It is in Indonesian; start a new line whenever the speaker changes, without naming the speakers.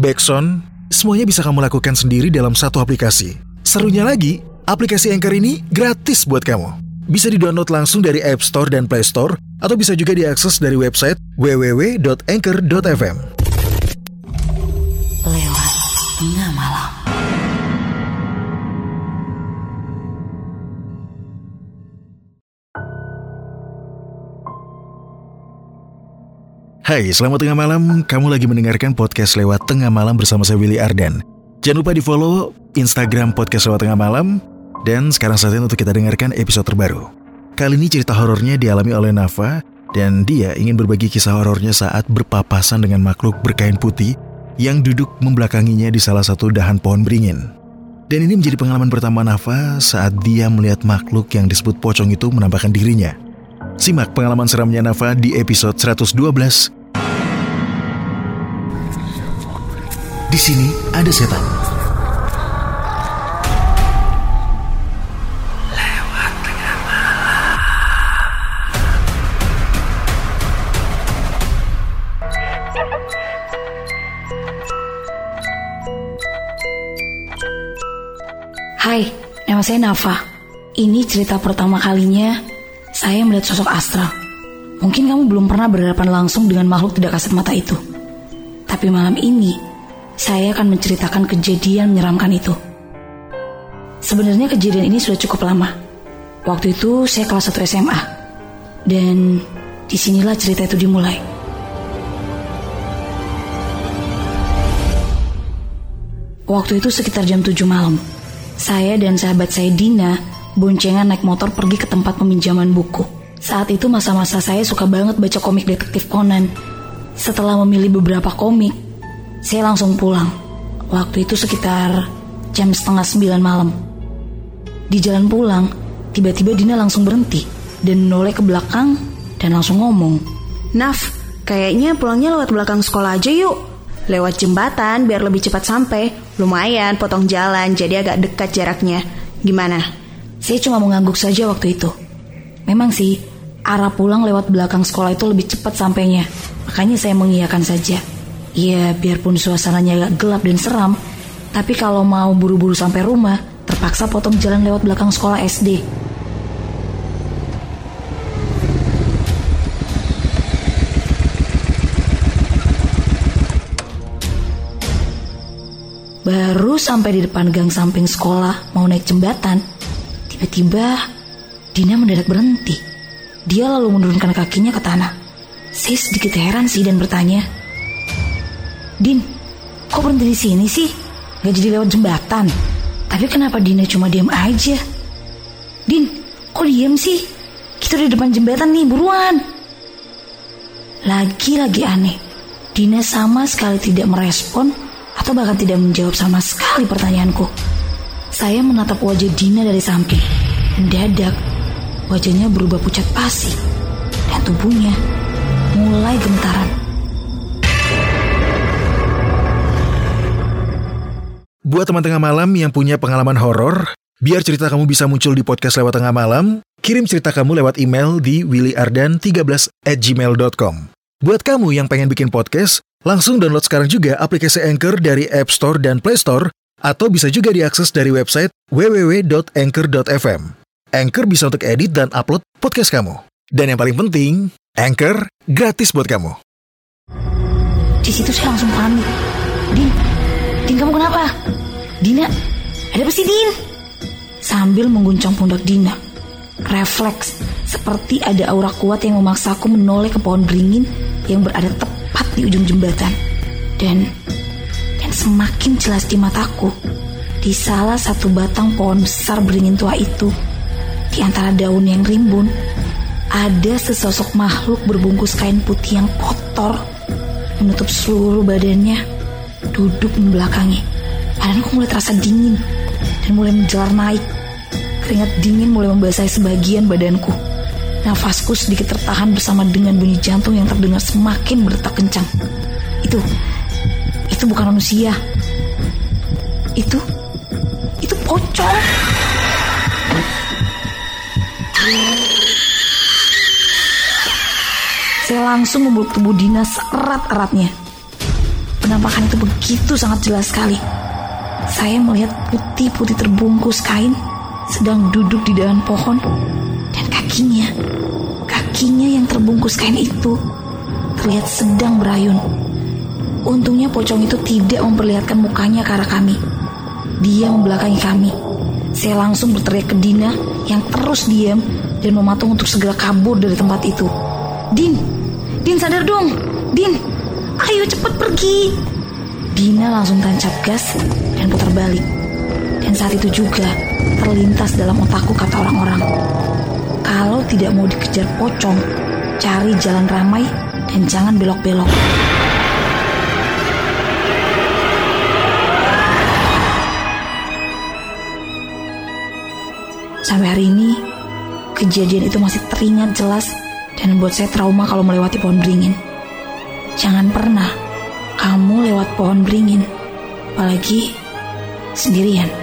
backsound, semuanya bisa kamu lakukan sendiri dalam satu aplikasi. Serunya lagi, aplikasi Anchor ini gratis buat kamu. Bisa di-download langsung dari App Store dan Play Store, atau bisa juga diakses dari website www.anchor.fm. Hai, selamat tengah malam. Kamu lagi mendengarkan podcast lewat tengah malam bersama saya Willy Ardan. Jangan lupa di follow Instagram podcast lewat tengah malam. Dan sekarang saatnya untuk kita dengarkan episode terbaru. Kali ini cerita horornya dialami oleh Nafa dan dia ingin berbagi kisah horornya saat berpapasan dengan makhluk berkain putih yang duduk membelakanginya di salah satu dahan pohon beringin. Dan ini menjadi pengalaman pertama Nafa saat dia melihat makhluk yang disebut pocong itu menampakkan dirinya. Simak pengalaman seramnya Nafa di episode 112. Di sini ada setan.
Hai, nama saya Nafa. Ini cerita pertama kalinya saya melihat sosok astral. Mungkin kamu belum pernah berhadapan langsung dengan makhluk tidak kasat mata itu. Tapi malam ini, saya akan menceritakan kejadian menyeramkan itu. Sebenarnya kejadian ini sudah cukup lama. Waktu itu saya kelas 1 SMA. Dan di sinilah cerita itu dimulai. Waktu itu sekitar jam 7 malam. Saya dan sahabat saya Dina boncengan naik motor pergi ke tempat peminjaman buku. Saat itu masa-masa saya suka banget baca komik detektif Conan. Setelah memilih beberapa komik, saya langsung pulang. Waktu itu sekitar jam setengah sembilan malam. Di jalan pulang, tiba-tiba Dina langsung berhenti dan menoleh ke belakang dan langsung ngomong.
Naf, kayaknya pulangnya lewat belakang sekolah aja yuk. Lewat jembatan biar lebih cepat sampai. Lumayan potong jalan jadi agak dekat jaraknya. Gimana?
Saya cuma mengangguk saja waktu itu. Memang sih, arah pulang lewat belakang sekolah itu lebih cepat sampainya. Makanya saya mengiyakan saja. Ya, biarpun suasananya agak gelap dan seram, tapi kalau mau buru-buru sampai rumah, terpaksa potong jalan lewat belakang sekolah SD. Baru sampai di depan gang samping sekolah mau naik jembatan, tiba-tiba Dina mendadak berhenti. Dia lalu menurunkan kakinya ke tanah. Saya sedikit heran sih dan bertanya, Din, kok berhenti di sini sih? Gak jadi lewat jembatan. Tapi kenapa Dina cuma diam aja? Din, kok diam sih? Kita di depan jembatan nih, buruan. Lagi-lagi aneh. Dina sama sekali tidak merespon atau bahkan tidak menjawab sama sekali pertanyaanku. Saya menatap wajah Dina dari samping. Mendadak, wajahnya berubah pucat pasi dan tubuhnya
Buat teman tengah malam yang punya pengalaman horor, biar cerita kamu bisa muncul di podcast lewat tengah malam, kirim cerita kamu lewat email di willyardan13 at gmail.com. Buat kamu yang pengen bikin podcast, langsung download sekarang juga aplikasi Anchor dari App Store dan Play Store, atau bisa juga diakses dari website www.anchor.fm. Anchor bisa untuk edit dan upload podcast kamu. Dan yang paling penting, Anchor gratis buat kamu.
Di situ saya langsung panik. Din, Din kamu kenapa? Dina, ada apa sih Din? Sambil mengguncang pundak Dina. Refleks, seperti ada aura kuat yang memaksaku menoleh ke pohon beringin yang berada tepat di ujung jembatan. Dan, dan semakin jelas di mataku, di salah satu batang pohon besar beringin tua itu, di antara daun yang rimbun, ada sesosok makhluk berbungkus kain putih yang kotor, menutup seluruh badannya duduk membelakangi. Badanku mulai terasa dingin dan mulai menjelar naik. Keringat dingin mulai membasahi sebagian badanku. Nafasku sedikit tertahan bersama dengan bunyi jantung yang terdengar semakin berdetak kencang. Itu, itu bukan manusia. Itu, itu pocong. Saya langsung memeluk tubuh Dina seerat-eratnya. Penampakan itu begitu sangat jelas sekali. Saya melihat putih-putih terbungkus kain sedang duduk di dalam pohon dan kakinya, kakinya yang terbungkus kain itu terlihat sedang berayun. Untungnya pocong itu tidak memperlihatkan mukanya ke arah kami. Dia membelakangi kami. Saya langsung berteriak ke Dina yang terus diam dan mematung untuk segera kabur dari tempat itu. Din, Din sadar dong, Din, ayo cepet pergi. Dina langsung tancap gas dan putar balik. Dan saat itu juga terlintas dalam otakku kata orang-orang. Kalau tidak mau dikejar pocong, cari jalan ramai dan jangan belok-belok. Sampai hari ini, kejadian itu masih teringat jelas dan membuat saya trauma kalau melewati pohon beringin. Jangan pernah kamu lewat pohon beringin, apalagi sendirian.